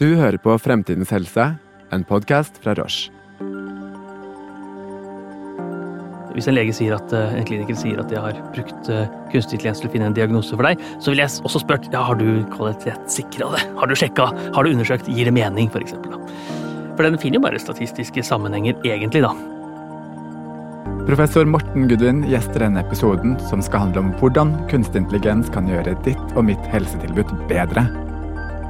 Du hører på Fremtidens helse, en podkast fra Roche. Hvis en lege sier at, en kliniker sier at jeg har brukt kunstig intelligens til å finne en diagnose for deg, så vil jeg også spørre ja, har du kvalitetssikra det. Har du sjekka? Har du undersøkt? Gir det mening, for eksempel? For den finner jo bare statistiske sammenhenger, egentlig, da. Professor Morten Gudvin gjester denne episoden, som skal handle om hvordan kunstig intelligens kan gjøre ditt og mitt helsetilbud bedre.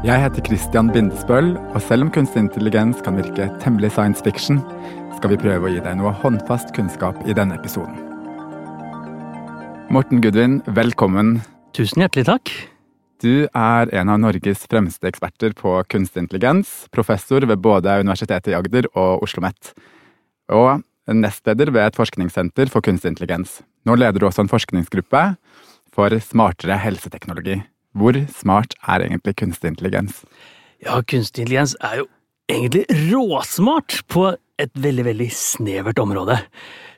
Jeg heter Christian Bindesbøll, og selv om kunstig intelligens kan virke temmelig science fiction, skal vi prøve å gi deg noe håndfast kunnskap i denne episoden. Morten Gudvin, velkommen. Tusen hjertelig takk. Du er en av Norges fremste eksperter på kunstig intelligens, professor ved både Universitetet i Agder og Oslo OsloMet, og nestleder ved et forskningssenter for kunstig intelligens. Nå leder du også en forskningsgruppe for smartere helseteknologi. Hvor smart er egentlig kunstig intelligens? Ja, kunstig intelligens er jo egentlig råsmart på et veldig, veldig snevert område.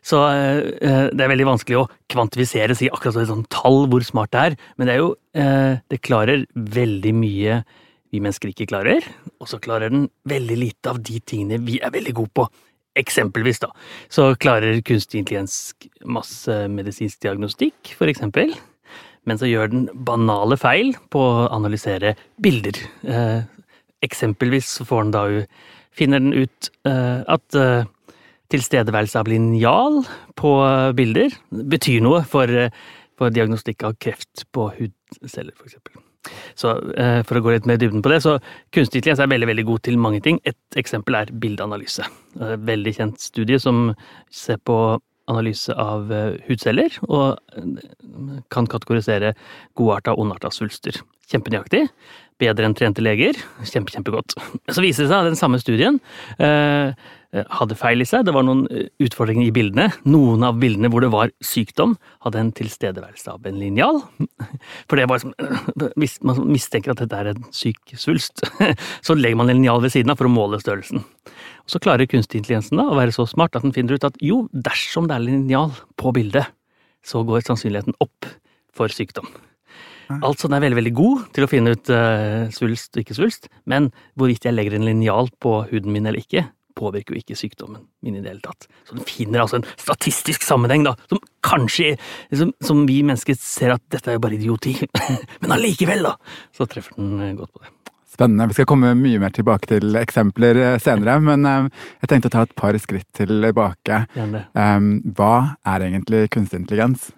Så eh, det er veldig vanskelig å kvantifisere, si akkurat et sånt tall hvor smart det er, men det er jo eh, Det klarer veldig mye vi mennesker ikke klarer, og så klarer den veldig lite av de tingene vi er veldig gode på. Eksempelvis, da, så klarer kunstig intelligens masse medisinsk diagnostikk, for eksempel men så gjør den banale feil på å analysere bilder. Eh, eksempelvis får den da finner den ut eh, at eh, tilstedeværelse av linjal på bilder betyr noe for, eh, for diagnostikk av kreft på hudceller, f.eks. Så eh, for å gå litt mer dybden på det, så kunstig intelligens er veldig veldig god til mange ting. Et eksempel er bildeanalyse. Veldig kjent studie som ser på analyse av eh, hudceller, og eh, kan kategorisere godarta og ondarta svulster. Kjempenøyaktig. Bedre enn trente leger. Kjempe, kjempegodt. Så viser det seg den samme studien eh, hadde feil i seg. Det var noen utfordringer i bildene. Noen av bildene hvor det var sykdom, hadde en tilstedeværelse av en linjal. For det var som, Hvis man mistenker at dette er en syk svulst, så legger man en linjal ved siden av for å måle størrelsen. Og Så klarer kunstig intelligensen da å være så smart at den finner ut at jo, dersom det er linjal på bildet, så går sannsynligheten opp for sykdom. Altså den er veldig veldig god til å finne ut uh, svulst og ikke svulst, men hvorvidt jeg legger en linjal på huden min eller ikke, påvirker jo ikke sykdommen min i det hele tatt. Så den finner altså en statistisk sammenheng, da, som kanskje liksom, Som vi mennesker ser at dette er jo bare idioti, men allikevel, da, så treffer den eh, godt på det. Spennende. Vi skal komme mye mer tilbake til eksempler eh, senere, men eh, jeg tenkte å ta et par skritt tilbake. Hva er egentlig kunstig intelligens?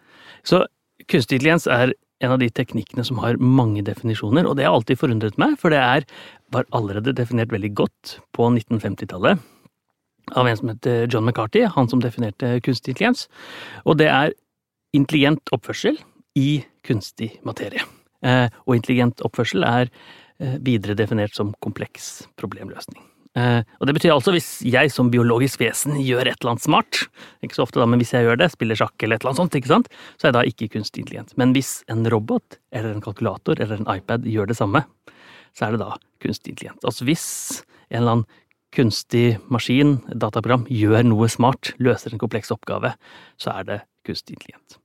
Så kunstig intelligens er en av de teknikkene som har mange definisjoner, og det har alltid forundret meg, for det er, var allerede definert veldig godt på 1950-tallet av en som heter John McCarthy, han som definerte kunstig intelligens. Og det er intelligent oppførsel i kunstig materie. Eh, og intelligent oppførsel er Eh, videre definert som kompleks problemløsning. Eh, og det betyr altså hvis jeg som biologisk vesen gjør et eller annet smart, ikke så ofte da, men hvis jeg gjør det, spiller sjakk eller et eller annet sånt, ikke sant, så er jeg da ikke kunstig intelligent. Men hvis en robot eller en kalkulator eller en iPad gjør det samme, så er det da kunstig intelligent. Altså hvis en eller annen kunstig maskin, dataprogram, gjør noe smart, løser en kompleks oppgave, så er det kunstig intelligent.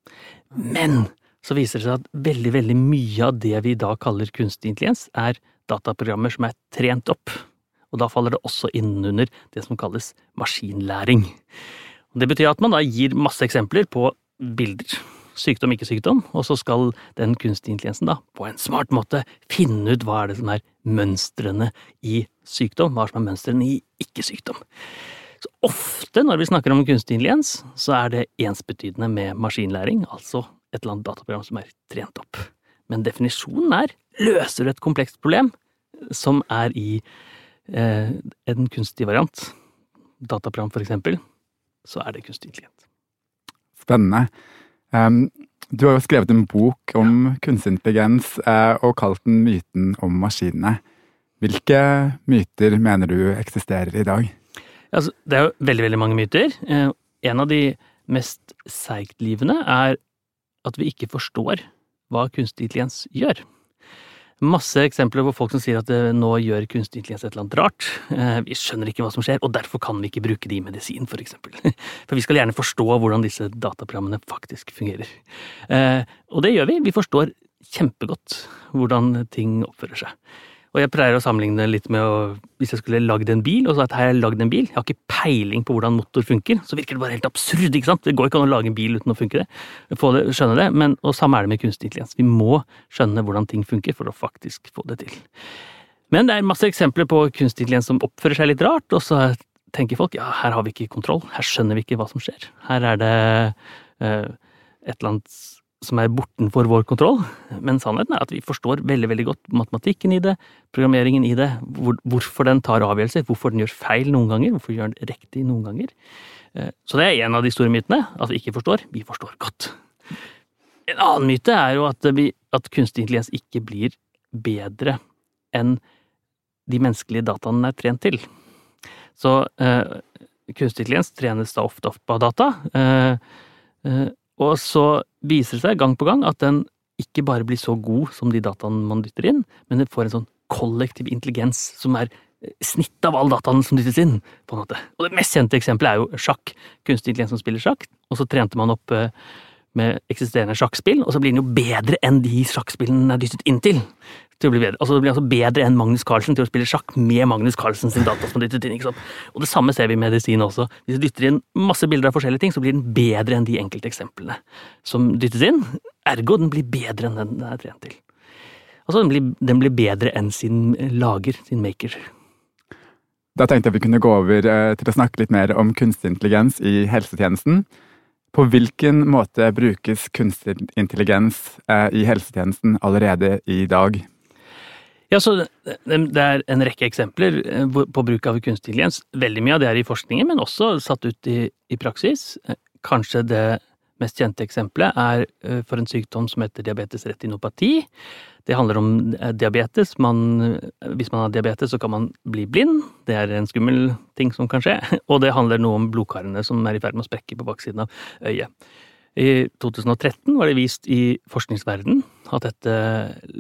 Men så viser det seg at veldig, veldig mye av det vi da kaller kunstig intelligens, er dataprogrammer som er trent opp. Og da faller det også innunder det som kalles maskinlæring. Det betyr at man da gir masse eksempler på bilder. Sykdom, ikke sykdom, og så skal den kunstige intelligensen da, på en smart måte, finne ut hva er det som er mønstrene i sykdom, hva er som er mønstrene i ikke-sykdom. Så ofte når vi snakker om kunstig intelligens, så er det ensbetydende med maskinlæring, altså et eller annet dataprogram som er trent opp. Men definisjonen er løser du et komplekst problem som er i en kunstig variant, dataprogram for eksempel, så er det kunstig intelligent. Spennende. Um, du har jo skrevet en bok om kunstig intelligens uh, og kalt den Myten om maskinene. Hvilke myter mener du eksisterer i dag? Altså, det er jo veldig, veldig mange myter. Uh, en av de mest seigtlivende er at vi ikke forstår hva kunstig intelligens gjør. Masse eksempler på folk som sier at eh, nå gjør kunstig intelligens et eller annet rart. Eh, vi skjønner ikke hva som skjer, og derfor kan vi ikke bruke det i medisin, for eksempel. For vi skal gjerne forstå hvordan disse dataprogrammene faktisk fungerer. Eh, og det gjør vi. Vi forstår kjempegodt hvordan ting oppfører seg. Og jeg pleier å sammenligne litt med å, hvis jeg skulle lagd en bil, og så at her har jeg lagd en bil, jeg har ikke peiling på hvordan motor funker, så virker det bare helt absurd, ikke sant? Det går ikke an å lage en bil uten å funke det, få det, skjønne det, men og samme er det med kunstig intelligens. Vi må skjønne hvordan ting funker for å faktisk få det til. Men det er masse eksempler på kunstig intelligens som oppfører seg litt rart, og så tenker folk ja, her har vi ikke kontroll, her skjønner vi ikke hva som skjer. Her er det uh, et eller annet som er bortenfor vår kontroll, men sannheten er at vi forstår veldig veldig godt matematikken i det, programmeringen i det, hvor, hvorfor den tar avgjørelser, hvorfor den gjør feil noen ganger, hvorfor den gjør den riktig noen ganger. Eh, så det er en av de store mytene, at vi ikke forstår. Vi forstår godt. En annen myte er jo at, vi, at kunstig intelligens ikke blir bedre enn de menneskelige dataene er trent til. Så øh, kunstig intelligens trenes da ofte opp av data. Øh, eh og så viser det seg gang på gang at den ikke bare blir så god som de dataene man dytter inn, men den får en sånn kollektiv intelligens som er eh, snitt av all dataene som dyttes inn. på en måte. Og Det mest kjente eksempelet er jo sjakk. Kunstig intelligens som spiller sjakk. Og så trente man opp eh, med eksisterende sjakkspill, og så blir den jo bedre enn de sjakkspillene den er dyttet inn til til å bli bedre. Altså, det blir altså bedre enn Magnus Carlsen til å spille sjakk med Magnus Carlsen sin data som dyttet inn. ikke sant? Og det samme ser vi i medisin også. Hvis du dytter inn masse bilder av forskjellige ting, så blir den bedre enn de enkelte eksemplene som dyttes inn. Ergo den blir bedre enn den er trent til. Altså, den blir, den blir bedre enn sin lager, sin maker. Da tenkte jeg vi kunne gå over eh, til å snakke litt mer om kunstig intelligens i helsetjenesten. På hvilken måte brukes kunstig intelligens eh, i helsetjenesten allerede i dag? Ja, så Det er en rekke eksempler eh, på bruk av kunstig intelligens. Veldig mye av det er i forskningen, men også satt ut i, i praksis. Eh, kanskje det mest kjente eksempelet er eh, for en sykdom som heter diabetes retinopati. Det handler om diabetes. Man, hvis man har diabetes, så kan man bli blind. Det er en skummel ting som kan skje. Og det handler noe om blodkarene som er i ferd med å sprekke på baksiden av øyet. I 2013 var det vist i forskningsverden at dette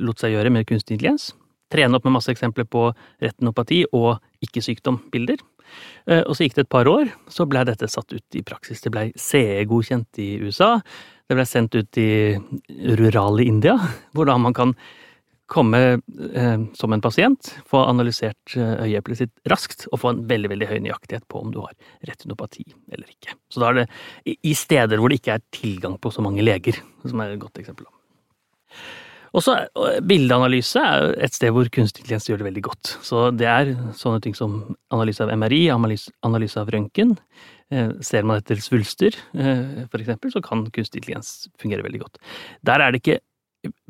lot seg gjøre med kunstig intelligens trene opp med masse eksempler på retinopati og ikke-sykdom-bilder. Eh, og så gikk det et par år, så blei dette satt ut i praksis. Det blei CE-godkjent i USA. Det blei sendt ut i rurale India, hvor da man kan komme eh, som en pasient, få analysert eh, øyeeplet sitt raskt og få en veldig veldig høy nøyaktighet på om du har retinopati eller ikke. Så da er det i steder hvor det ikke er tilgang på så mange leger, som er et godt eksempel. Og så Bildeanalyse er et sted hvor kunstig intelligens gjør det veldig godt. Så det er sånne ting som analyse av MRI, analyse av røntgen. Eh, ser man etter svulster, eh, for eksempel, så kan kunstig intelligens fungere veldig godt. Der er det ikke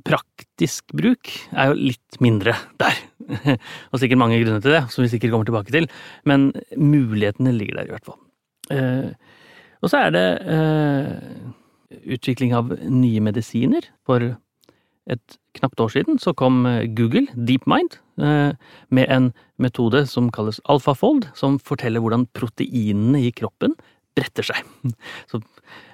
Praktisk bruk er jo litt mindre der. Og sikkert mange grunner til det, som vi sikkert kommer tilbake til. Men mulighetene ligger der, i hvert fall. Eh, og så er det utvikling av nye medisiner for et knapt år siden så kom eh, Google, DeepMind, eh, med en metode som kalles AlphaFold, som forteller hvordan proteinene i kroppen bretter seg. Så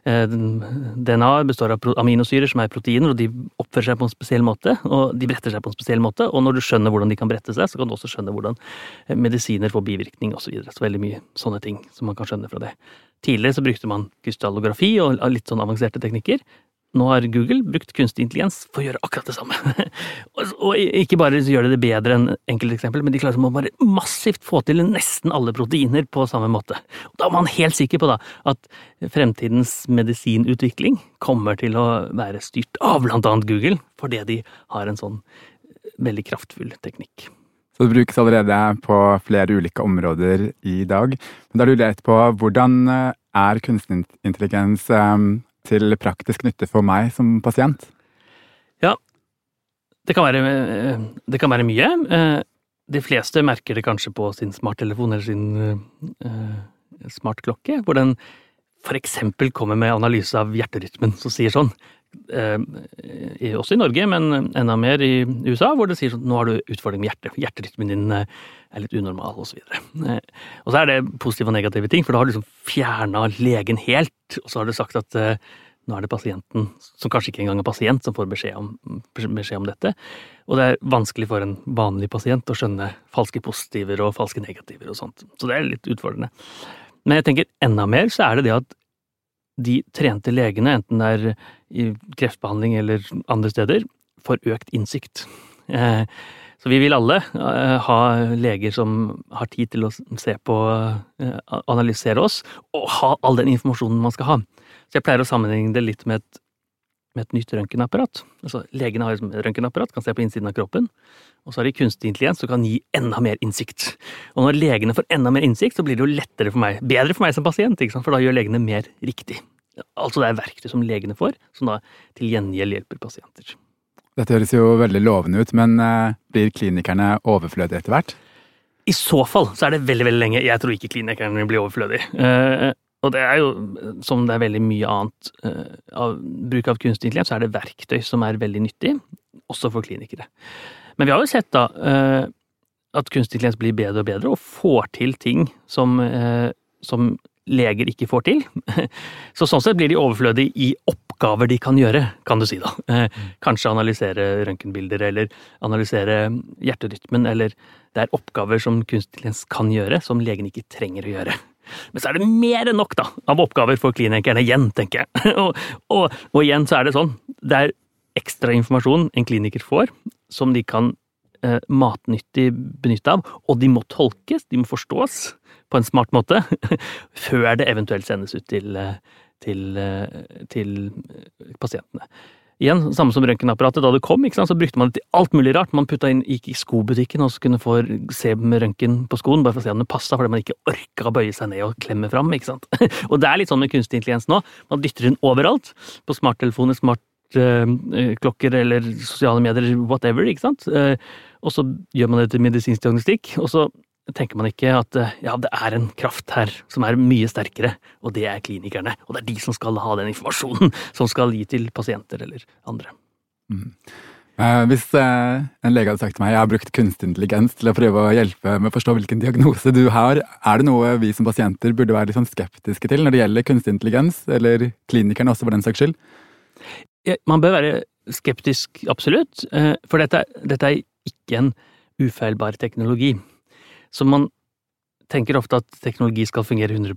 eh, DNA består av aminosyrer som er proteiner, og de oppfører seg på en spesiell måte. Og de bretter seg på en spesiell måte, og når du skjønner hvordan de kan brette seg, så kan du også skjønne hvordan medisiner får bivirkning osv. Så, videre. så veldig mye sånne ting som man kan skjønne fra det. Tidligere så brukte man krystallografi og litt sånn avanserte teknikker. Nå har Google brukt kunstig intelligens for å gjøre akkurat det samme. og ikke bare gjør de det bedre enn enkelteksempel, men de klarer å bare massivt få til nesten alle proteiner på samme måte. Da er man helt sikker på da, at fremtidens medisinutvikling kommer til å være styrt av blant annet Google, fordi de har en sånn veldig kraftfull teknikk. Så det brukes allerede på flere ulike områder i dag. Men da lurer jeg på hvordan er kunstig intelligens til praktisk nytte for meg som pasient? Ja, det kan være, eh, det kan være mye. Eh, de fleste merker det kanskje på sin smarttelefon eller sin uh, smartklokke, hvor den for eksempel kommer med analyse av hjerterytmen, som sier sånn. Uh, også i Norge, men enda mer i USA, hvor det sier sånn nå har du utfordring med hjertet. Hjerterytmen din er litt unormal, osv. Uh, og så er det positive og negative ting, for da har du liksom fjerna legen helt, og så har du sagt at nå er det pasienten, som kanskje ikke engang er pasient, som får beskjed om, beskjed om, dette. Og det er vanskelig for en vanlig pasient å skjønne falske positiver og falske negativer og sånt. Så det er litt utfordrende. Men jeg tenker enda mer så er det det at de trente legene, enten det er i kreftbehandling eller andre steder, får økt innsikt. Eh, Så vi vil alle uh, ha leger som har tid til å se på, uh, analysere oss, og ha all den informasjonen man skal ha. Så jeg pleier å sammenligne det litt med et, med et nytt røntgenapparat. Altså, legene har et røntgenapparat, kan se på innsiden av kroppen, og så har de kunstig intelligens som kan gi enda mer innsikt. Og når legene får enda mer innsikt, så blir det jo lettere for meg, bedre for meg som pasient, for da gjør legene mer riktig. Altså det er verktøy som legene får, som da til gjengjeld hjelper pasienter. Dette høres jo veldig lovende ut, men uh, blir klinikerne overflødige etter hvert? I så fall så er det veldig veldig lenge. Jeg tror ikke klinikerne blir overflødige. Uh, og det er jo, som det er veldig mye annet uh, av bruk av kunstig intelligens, så er det verktøy som er veldig nyttig, også for klinikere. Men vi har jo sett da at kunstig intelligens blir bedre og bedre, og får til ting som, som leger ikke får til. Så sånn sett blir de overflødige i oppgaver de kan gjøre, kan du si da. Kanskje analysere røntgenbilder, eller analysere hjerterytmen, eller det er oppgaver som kunstig intelligens kan gjøre, som legen ikke trenger å gjøre. Men så er det mer enn nok da, av oppgaver for klinikerne igjen, tenker jeg. Og, og, og igjen så er det sånn, det er ekstra informasjon en kliniker får, som de kan eh, matnyttig benytte av, og de må tolkes, de må forstås på en smart måte, før det eventuelt sendes ut til, til, til pasientene. Igjen, samme som røntgenapparatet. Da det kom, så brukte man det til alt mulig rart. Man putta inn, gikk i skobutikken og så kunne få se med røntgen på skoen, bare for å se om det passa, fordi man ikke orka å bøye seg ned og klemme fram. ikke sant? Og det er litt sånn med kunstig intelligens nå. Man dytter inn overalt. På smarttelefoner, smartklokker eller sosiale medier, whatever. ikke sant? Uh, og så gjør man det til medisinsk diagnostikk, og så tenker man ikke at eh, ja, det er en kraft her som er mye sterkere, og det er klinikerne. Og det er de som skal ha den informasjonen, som skal gi til pasienter eller andre. Mm. Eh, hvis eh, en lege hadde sagt til meg jeg har brukt kunstig intelligens til å prøve å hjelpe med å forstå hvilken diagnose du har, er det noe vi som pasienter burde være litt sånn skeptiske til når det gjelder kunstig intelligens, eller klinikerne også for den saks skyld? Ja, man bør være skeptisk, absolutt, eh, for dette, dette er ikke en ufeilbar teknologi. Så man tenker ofte at teknologi skal fungere 100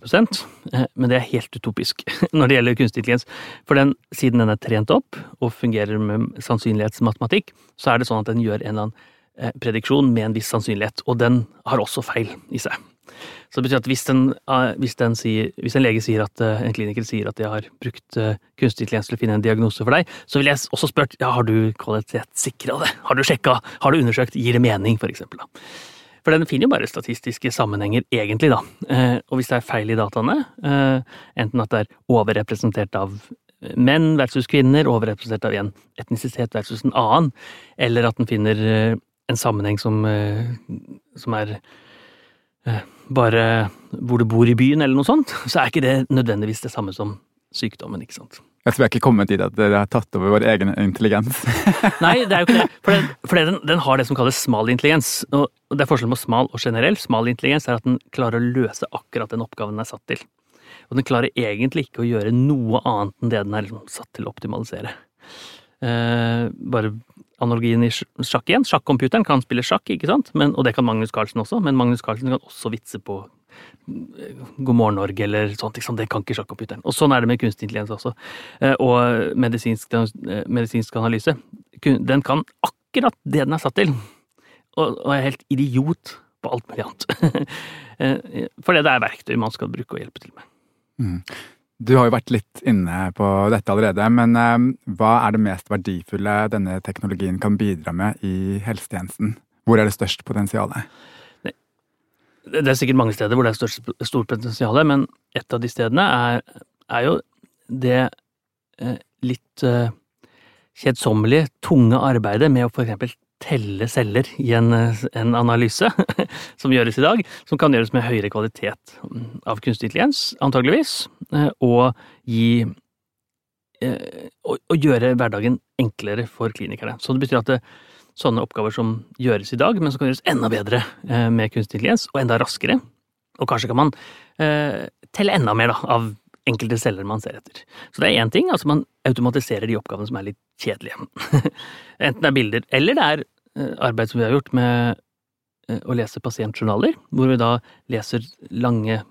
eh, men det er helt utopisk når det gjelder kunstig intelligens. For den, siden den er trent opp og fungerer med sannsynlighetsmatematikk, så er det sånn at den gjør en eller annen eh, prediksjon med en viss sannsynlighet, og den har også feil i seg. Så det betyr at hvis, den, eh, hvis, den sier, hvis en lege sier at en kliniker sier at de har brukt kunstig intelligens til å finne en diagnose for deg, så vil jeg også spurt ja, har du kvalitetssikra det, har du sjekka, har du undersøkt, gir det mening, for eksempel. Da. For den finner jo bare statistiske sammenhenger, egentlig, da. Eh, og hvis det er feil i dataene, eh, enten at det er overrepresentert av eh, menn versus kvinner, overrepresentert av en etnisitet versus en annen, eller at den finner en sammenheng som, som er bare hvor du bor i byen, eller noe sånt, så er ikke det nødvendigvis det samme som sykdommen, ikke sant. Jeg tror jeg ikke kommet dit at dere har tatt over vår egen intelligens. Nei, det er jo ikke det. For, det, for den, den, har det som kalles smal intelligens. Og det er forskjellen på smal og generell. Smal intelligens er at den klarer å løse akkurat den oppgaven den er satt til. Og den klarer egentlig ikke å gjøre noe annet enn det den er liksom satt til å optimalisere. Eh, bare analogien i sjakk igjen. Sjakkcomputeren kan spille sjakk, ikke sant? Men, og det kan Magnus Carlsen også, men Magnus Carlsen kan også vitse på God morgen Norge eller sånt. Liksom. Det kan ikke sjakkcomputeren. Og sånn er det med kunstig intelligens også. Eh, og medisinsk, eh, medisinsk, analyse. Den kan akkurat det den er satt til. Og, er helt idiot på alt mulig annet. For Fordi det er verktøy man skal bruke og hjelpe til med. Mm. Du har jo vært litt inne på dette allerede, men hva er det mest verdifulle denne teknologien kan bidra med i helsetjenesten? Hvor er det størst potensialet? Det er sikkert mange steder hvor det er stort, stort potensial, men et av de stedene er, er jo det eh, litt eh, kjedsommelige, tunge arbeidet med å for eksempel telle celler i en, en analyse, som gjøres i dag, som kan gjøres med høyere kvalitet av kunstig intelligens, antageligvis, eh, og gi og, gjøre hverdagen enklere for klinikerne. Så det betyr at det, sånne oppgaver som gjøres i dag, men som kan gjøres enda bedre eh, med kunstig intelligens, og enda raskere. Og kanskje kan man eh, telle enda mer da, av enkelte celler man ser etter. Så det er én ting, altså man automatiserer de oppgavene som er litt kjedelige. Enten det er bilder, eller det er eh, arbeid som vi har gjort med eh, å lese pasientjournaler, hvor vi da leser lange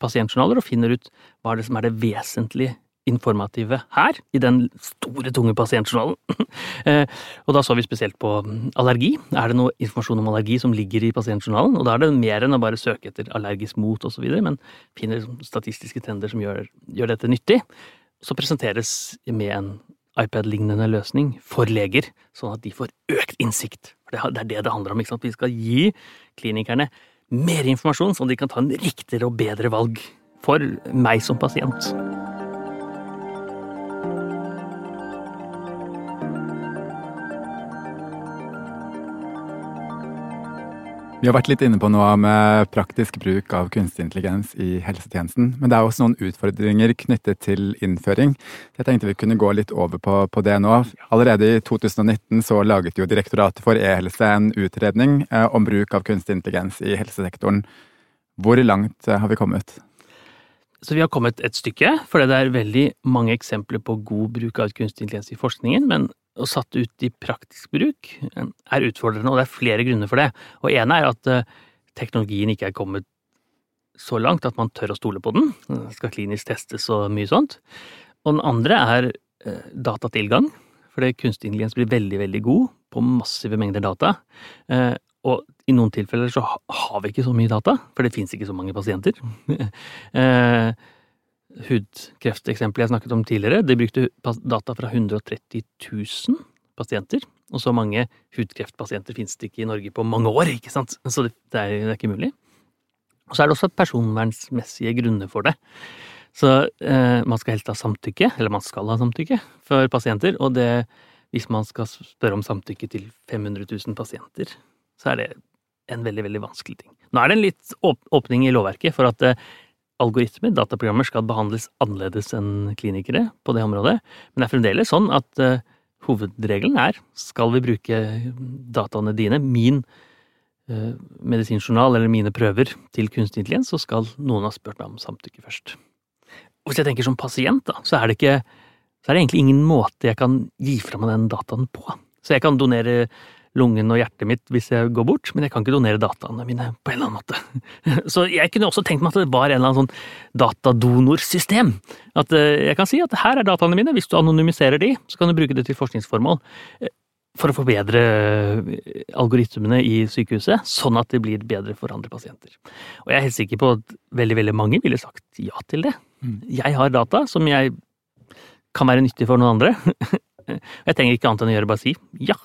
pasientjournaler og finner ut hva er det som er det vesentlige informative her, i den store, tunge pasientjournalen. Eh, og da så vi spesielt på allergi. Er det noe informasjon om allergi som ligger i pasientjournalen? Og da er det mer enn å bare søke etter allergisk mot osv., men finner statistiske trender som gjør, gjør dette nyttig. Så presenteres med en iPad-lignende løsning for leger, sånn at de får økt innsikt. Det er det det handler om. ikke sant? Vi skal gi klinikerne mer informasjon, sånn at de kan ta en riktigere og bedre valg for meg som pasient. Vi har vært litt inne på noe med praktisk bruk av kunstig intelligens i helsetjenesten, men det er også noen utfordringer knyttet til innføring. Jeg tenkte vi kunne gå litt over på, på det nå. Allerede i 2019 så laget jo Direktoratet for e-helse en utredning eh, om bruk av kunstig intelligens i helsesektoren. Hvor langt eh, har vi kommet? Så vi har kommet et stykke, for det er veldig mange eksempler på god bruk av kunstig intelligens i forskningen, men og satt ut i praktisk bruk er utfordrende, og det er flere grunner for det. Og en er at eh, teknologien ikke er kommet så langt at man tør å stole på den. Den skal klinisk testes og mye sånt. Og den andre er eh, datatilgang, fordi kunstig intelligens blir veldig, veldig god på massive mengder data. Eh, og i noen tilfeller så har vi ikke så mye data, for det fins ikke så mange pasienter. hudkrefteksempelet jeg snakket om tidligere, de brukte data fra 130 000 pasienter. Og så mange hudkreftpasienter finnes det ikke i Norge på mange år, ikke sant? Så det, er, det er, ikke mulig. Og så er det også personvernsmessige grunner for det. Så eh, man skal helst ha samtykke, eller man skal ha samtykke, for pasienter. Og det, hvis man skal spørre om samtykke til 500 000 pasienter, så er det en veldig, veldig vanskelig ting. Nå er det en litt åpning i lovverket for at eh, algoritmer, dataprogrammer, skal behandles annerledes enn klinikere på det området, men det er fremdeles sånn at uh, hovedregelen er skal vi bruke dataene dine, min uh, medisinjournal eller mine prøver, til kunstig intelligens, så skal noen ha spurt meg om samtykke først. Hvis jeg tenker som pasient, da, så er det ikke så er det egentlig ingen måte jeg kan gi fra meg den dataen på. Så jeg kan donere lungen og hjertet mitt hvis jeg går bort, men jeg kan ikke donere dataene mine på en eller annen måte. Så jeg kunne også tenkt meg at det var en eller annen sånn datadonorsystem. At eh, jeg kan si at her er dataene mine, hvis du anonymiserer de, så kan du bruke det til forskningsformål. Eh, for å forbedre eh, algoritmene i sykehuset, sånn at det blir bedre for andre pasienter. Og jeg er helt sikker på at veldig, veldig mange ville sagt ja til det. Mm. Jeg har data som jeg kan være nyttig for noen andre. Jeg trenger ikke annet enn å gjøre bare si ja,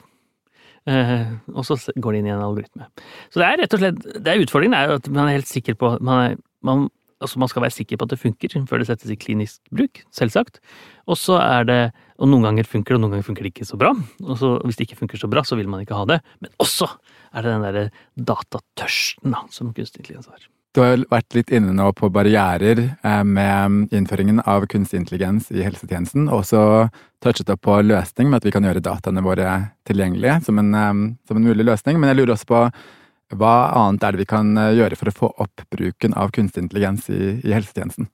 og så går det inn i en algoritme. Så det er rett og slett det er Utfordringen er at man er helt sikker på man, er, man, altså man skal være sikker på at det funker før det settes i klinisk bruk, selvsagt. Og så er det Og noen ganger funker det, og noen ganger funker det ikke så bra. Og så, hvis det ikke funker så bra, så vil man ikke ha det. Men også er det den derre datatørsten da, som kunstig intelligens har. Du har vært litt inne nå på barrierer eh, med innføringen av kunstig intelligens i helsetjenesten, og også touchet opp på løsning med at vi kan gjøre dataene våre tilgjengelige som en, eh, som en mulig løsning. Men jeg lurer også på hva annet er det vi kan eh, gjøre for å få opp bruken av kunstig intelligens i, i helsetjenesten?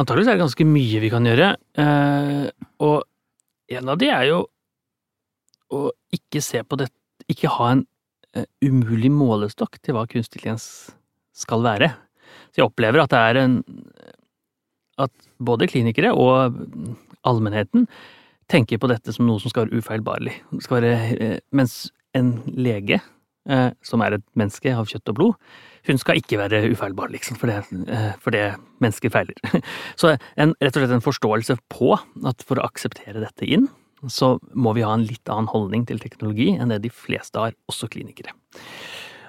Antakeligvis er det ganske mye vi kan gjøre, og en av de er jo å ikke se på det, ikke ha en umulig målestokk til hva kunstig intelligens skal være. Så jeg opplever at det er en At både klinikere og allmennheten tenker på dette som noe som skal være ufeilbarlig. Skal være, eh, mens en lege, eh, som er et menneske av kjøtt og blod, hun skal ikke være ufeilbar, liksom, for det, for det mennesker feiler. Så en, rett og slett en forståelse på at for å akseptere dette inn, så må vi ha en litt annen holdning til teknologi enn det de fleste har, også klinikere.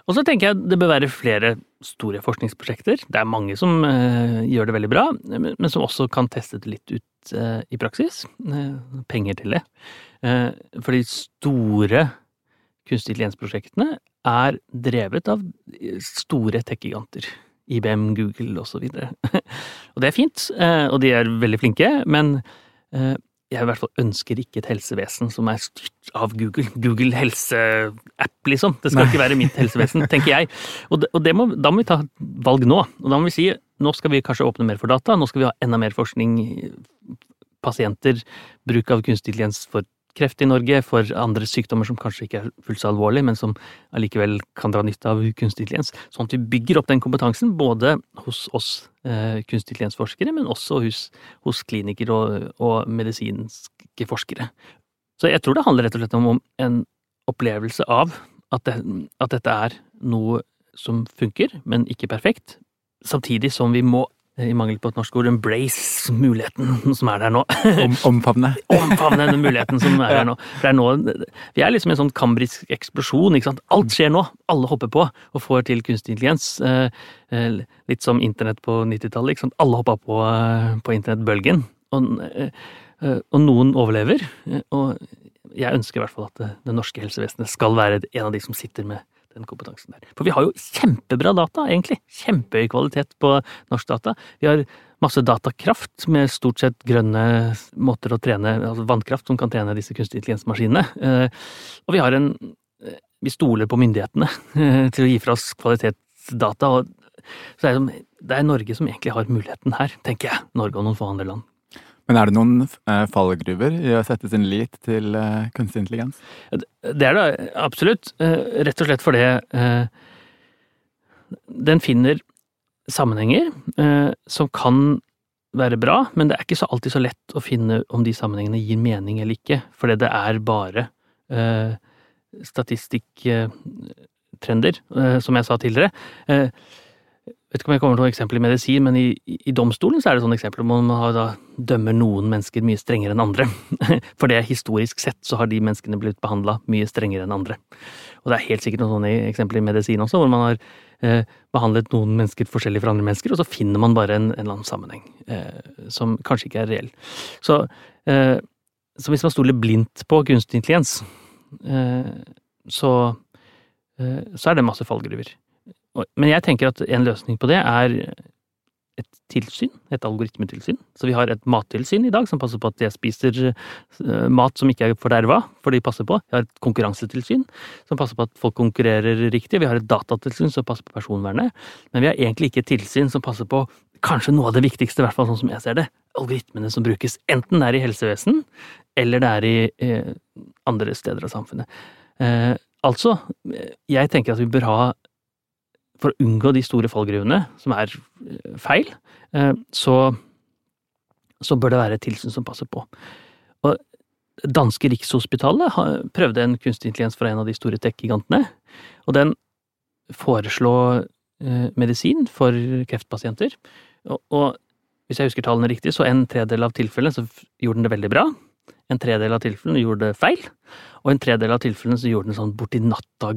Og så tenker jeg det bør være flere store forskningsprosjekter. Det er mange som uh, gjør det veldig bra, men som også kan teste det litt ut uh, i praksis. Uh, penger til det. for de store kunstig intelligens-prosjektene er drevet av store tech-giganter. IBM, Google osv. Og, så og det er fint, og de er veldig flinke, men jeg i hvert fall ønsker ikke et helsevesen som er styrt av Google. Google helseapp, liksom. Det skal Nei. ikke være mitt helsevesen, tenker jeg. Og, det, og det må, da må vi ta valg nå. Og da må vi si nå skal vi kanskje åpne mer for data, nå skal vi ha enda mer forskning, pasienter, bruk av kunstig intelligens for kreft i Norge, for andre sykdommer som kanskje ikke er fullt så alvorlige, men som allikevel kan dra nytte av kunstig intelligens. Sånn at vi bygger opp den kompetansen både hos oss eh, kunstig intelligens-forskere, men også hos, hos klinikere og, og, medisinske forskere. Så jeg tror det handler rett og slett om en opplevelse av at, det, at dette er noe som funker, men ikke perfekt, samtidig som vi må i mangel på et norsk ord, embrace muligheten som er der nå. Om, omfavne. omfavne den muligheten som er der nå. For det er nå. Vi er liksom en sånn kambrisk eksplosjon. ikke sant? Alt skjer nå. Alle hopper på og får til kunstig intelligens. Eh, eh, litt som internett på 90-tallet. ikke sant? Alle hoppa på, eh, på internettbølgen. Og, og, noen overlever. Og jeg ønsker i hvert fall at det norske helsevesenet skal være en av de som sitter med den kompetansen der. For vi har jo kjempebra data, egentlig. Kjempehøy kvalitet på norsk data. Vi har masse datakraft med stort sett grønne måter å trene, altså vannkraft som kan trene disse kunstig intelligens-maskinene. Eh, og vi har en eh, Vi stoler på myndighetene eh, til å gi fra oss kvalitetsdata. og så det er Norge som egentlig har muligheten her, tenker jeg. Norge og noen få andre land. Men er det noen eh, fallgruver i å sette sin lit til eh, kunstig intelligens? Det er det absolutt. Eh, rett og slett fordi den finner sammenhenger som kan være bra, men det er ikke så alltid så lett å finne om de sammenhengene gir mening eller ikke, fordi det er bare statistikktrender, som jeg sa tidligere vet ikke om jeg kommer til noen eksempel i medisin, men i, i, domstolen så er det sånne eksempler hvor man da, dømmer noen mennesker mye strengere enn andre. For det historisk sett så har de menneskene blitt behandla mye strengere enn andre. Og det er helt sikkert noen sånne eksempler i medisin også, hvor man har eh, behandlet noen mennesker forskjellig fra andre mennesker, og så finner man bare en, en eller annen sammenheng eh, som kanskje ikke er reell. Så, eh, så, hvis man stoler blindt på kunstig intelligens, eh, så, eh, så er det masse fallgruver. Men jeg tenker at en løsning på det er et tilsyn, et algoritmetilsyn. Så vi har et mattilsyn i dag som passer på at jeg spiser eh, mat som ikke er forderva, for de passer på. Vi har et konkurransetilsyn som passer på at folk konkurrerer riktig. Vi har et datatilsyn som passer på personvernet. Men vi har egentlig ikke et tilsyn som passer på kanskje noe av det viktigste, i hvert fall sånn som jeg ser det. Algoritmene som brukes. Enten det er i helsevesen, eller det er i eh, andre steder av samfunnet. Eh, altså, jeg tenker at vi bør ha for å unngå de store fallgruvene, som er eh, feil, eh, så, så bør det være et tilsyn som passer på. Og danske Rikshospitalet prøvde en kunstig intelligens fra en av de store tech-gigantene, og den foreslo eh, medisin for kreftpasienter. Og, og, hvis jeg husker tallene riktig, så en tredel av tilfellene så gjorde den det veldig bra. En tredel av tilfellene gjorde det feil, og en tredel av tilfellene så gjorde den sånn borti natta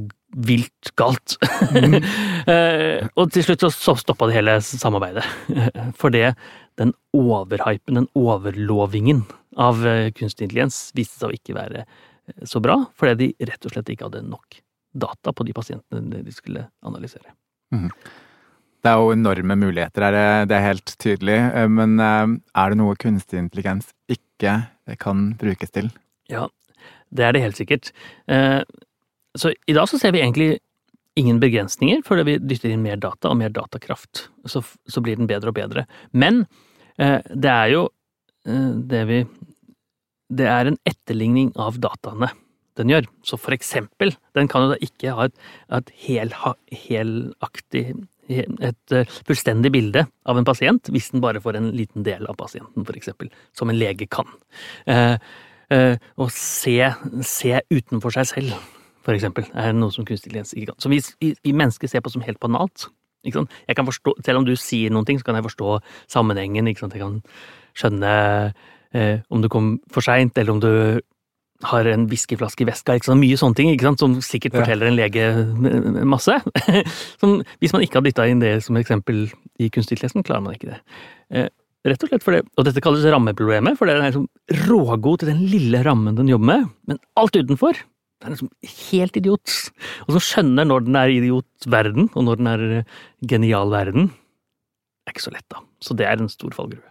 vilt galt. Mm. og til slutt så stoppa det hele samarbeidet. For det, den overhypen, den overlovingen av eh, kunstig intelligens viste seg å ikke være eh, så bra, fordi de rett og slett ikke hadde nok data på de pasientene de skulle analysere. Mm. Det er jo enorme muligheter her, det er helt tydelig. Men er det noe kunstig intelligens ikke kan brukes til? Ja, det er det helt sikkert. Så i dag så ser vi egentlig ingen begrensninger, fordi vi dytter inn mer data og mer datakraft. Så, så blir den bedre og bedre. Men eh, det er jo eh, det vi Det er en etterligning av dataene den gjør. Så for eksempel, den kan jo da ikke ha et, et hel, helaktig et uh, fullstendig bilde av en pasient, hvis den bare får en liten del av pasienten, eksempel. Som en lege kan. Å eh, og se, se utenfor seg selv eksempel, er noe som kunstig intelligens ikke kan. Som vi, vi, mennesker ser på som helt banalt. Jeg kan forstå, selv om du sier noen ting, så kan jeg forstå sammenhengen. Ikke sant? Jeg kan skjønne eh, om du kom for seint, eller om du har en whiskyflaske i veska. Ikke sant? Mye sånne ting ikke sant? som sikkert forteller en lege masse. som, hvis man ikke har dytta inn det som eksempel i intelligens, klarer man ikke det. Eh, rett og slett for det, og dette kalles rammeproblemet, for den er liksom rågod til den lille rammen den jobber med, men alt utenfor det er liksom helt idiot. Og som skjønner når den er idiotverden, og når den er eh, genial verden. Det er ikke så lett, da. Så det er en stor fallgruve.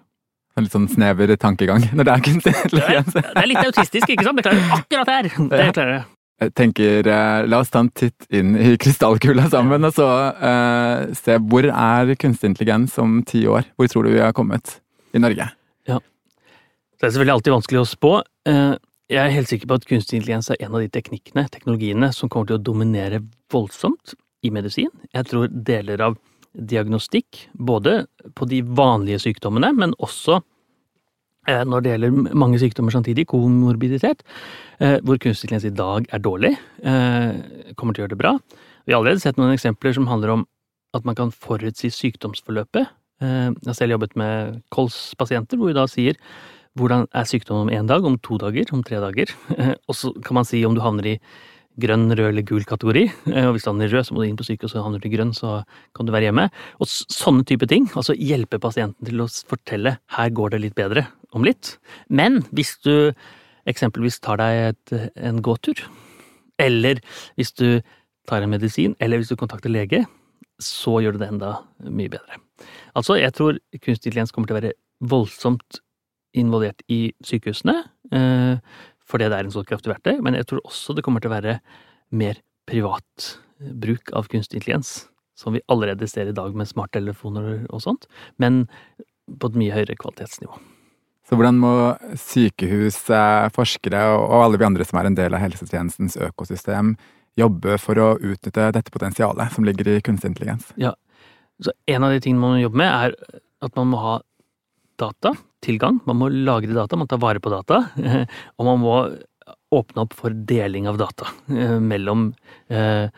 En litt sånn snever tankegang når det er kunstig intelligens. Det, det er litt autistisk, ikke sant? Det klarer akkurat her. Det klarer jeg. Jeg tenker, eh, La oss ta en titt inn i krystallkula sammen og så uh, se hvor er kunstig intelligens om ti år? Hvor tror du vi har kommet i Norge? Ja. Det er selvfølgelig alltid vanskelig å spå. Uh, Jeg er helt sikker på at kunstig intelligens er en av de teknikkene, teknologiene, som kommer til å dominere voldsomt i medisin. Jeg tror deler av diagnostikk, både på de vanlige sykdommene, men også eh, når det gjelder mange sykdommer samtidig, komorbiditet, eh, hvor kunstig intelligens i dag er dårlig, eh, kommer til å gjøre det bra. Vi har allerede sett noen eksempler som handler om at man kan forutsi sykdomsforløpet. Jeg har selv jobbet med kolspasienter, hvor vi da sier hvordan er sykdommen om én dag, om to dager, om tre dager. Og så kan man si om du havner i grønn, rød eller gul kategori. Eh, og hvis du havner rød, så må du inn på sykehuset, og havner du i grønn, så kan du være hjemme. Og sånne type ting. Altså hjelpe pasienten til å fortelle her går det litt bedre om litt. Men hvis du eksempelvis tar deg et, en gåtur, eller hvis du tar en medisin, eller hvis du kontakter lege, så gjør du det enda mye bedre. Altså, jeg tror kunstig intelligens kommer til å være voldsomt involvert i sykehusene. Eh, fordi det er en så kraftig verktøy, men jeg tror også det kommer til å være mer privat bruk av kunstig intelligens, som vi allerede ser i dag med smarttelefoner og sånt, men på et mye høyere kvalitetsnivå. Så hvordan må sykehus, forskere og alle vi andre som er en del av helsetjenestens økosystem, jobbe for å utnytte dette potensialet som ligger i kunstig intelligens? Ja, så En av de tingene man må jobbe med, er at man må ha data, tilgang. Man må lagre data, man tar vare på data. Og man må åpne opp for deling av data eh, mellom eh,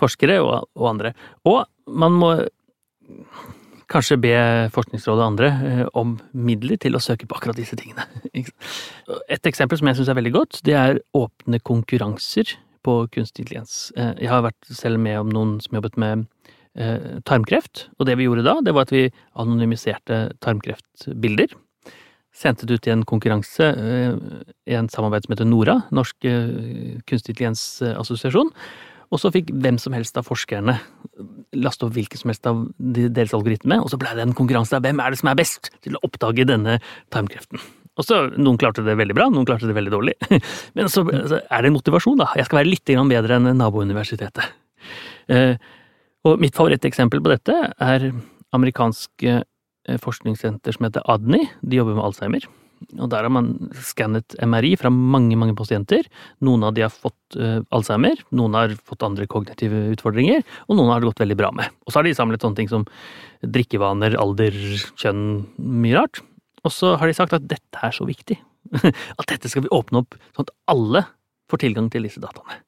forskere og, andre. Og man må kanskje be Forskningsrådet og andre eh, om midler til å søke på akkurat disse tingene. Et eksempel som jeg syns er veldig godt, det er åpne konkurranser på kunstig intelligens. Jeg har vært selv med om noen som jobbet med tarmkreft. Og det vi gjorde da, det var at vi anonymiserte tarmkreftbilder. Sendte det ut i en konkurranse eh, i en samarbeid som heter NORA, Norsk eh, kunstig intelligensassosiasjon. Og så fikk hvem som helst av forskerne laste opp hvilken som helst av deres algoritme, og så blei det en konkurranse av hvem er det som er best til å oppdage denne timekreften. Og så, Noen klarte det veldig bra, noen klarte det veldig dårlig. Men så, så er det en motivasjon, da. Jeg skal være litt bedre enn nabouniversitetet. Eh, og mitt favoritteksempel på dette er amerikanske eh, forskningssenter som heter ADNI. De jobber med Alzheimer. Og der har man skannet MRI fra mange, mange pasienter. Noen av de har fått uh, Alzheimer, noen har fått andre kognitive utfordringer, og noen har det gått veldig bra med. Og så har de samlet sånne ting som drikkevaner, alder, kjønn, mye rart. Og så har de sagt at dette er så viktig. at dette skal vi åpne opp sånn at alle får tilgang til disse dataene.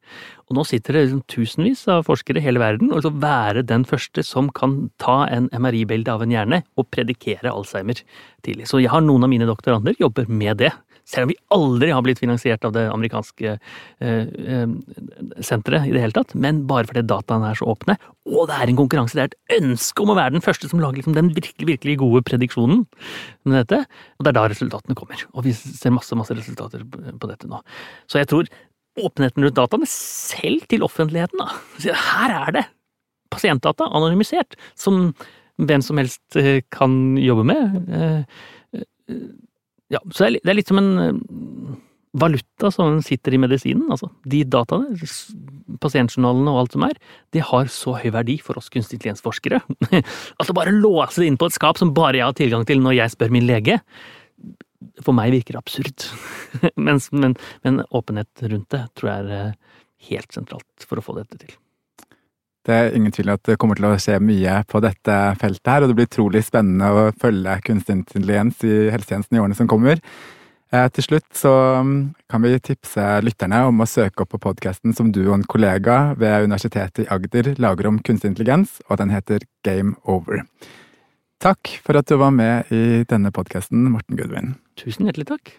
Og nå sitter det liksom tusenvis av forskere i hele verden og liksom være den første som kan ta en MRI-bilde av en hjerne og predikere Alzheimer tidlig. Så jeg har noen av mine doktorander jobber med det. Selv om vi aldri har blitt finansiert av det amerikanske eh, eh, senteret i det hele tatt, men bare fordi dataene er så åpne, og det er en konkurranse, det er et ønske om å være den første som lager liksom den virkelig, virkelig gode prediksjonen med dette, og det er da resultatene kommer. Og vi ser masse, masse resultater på dette nå. Så jeg tror åpenheten rundt dataene, selv til offentligheten. da. Her er det pasientdata, anonymisert, som hvem som helst eh, kan jobbe med. Eh, eh, ja, så det er litt som en valuta som sitter i medisinen. altså. De dataene, pasientjournalene og alt som er, de har så høy verdi for oss kunstig intelligensforskere. altså bare låse det inn på et skap som bare jeg har tilgang til når jeg spør min lege, for meg virker absurd. men, men, men, åpenhet rundt det tror jeg er eh, helt sentralt for å få dette til. Det er ingen tvil at det kommer til å skje mye på dette feltet her, og det blir utrolig spennende å følge kunstig intelligens i helsetjenesten i årene som kommer. Eh, til slutt så mm, kan vi tipse lytterne om å søke opp på podkasten som du og en kollega ved Universitetet i Agder lager om kunstig intelligens, og den heter Game Over. Takk for at du var med i denne podkasten, Morten Gudvin. Tusen hjertelig takk.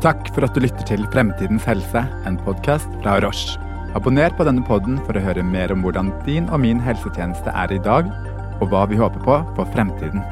Takk for at du lytter til Fremtidens helse, en podkast fra Roche. Abonner på denne podden for å høre mer om hvordan din og min helsetjeneste er i dag, og hva vi håper på for fremtiden.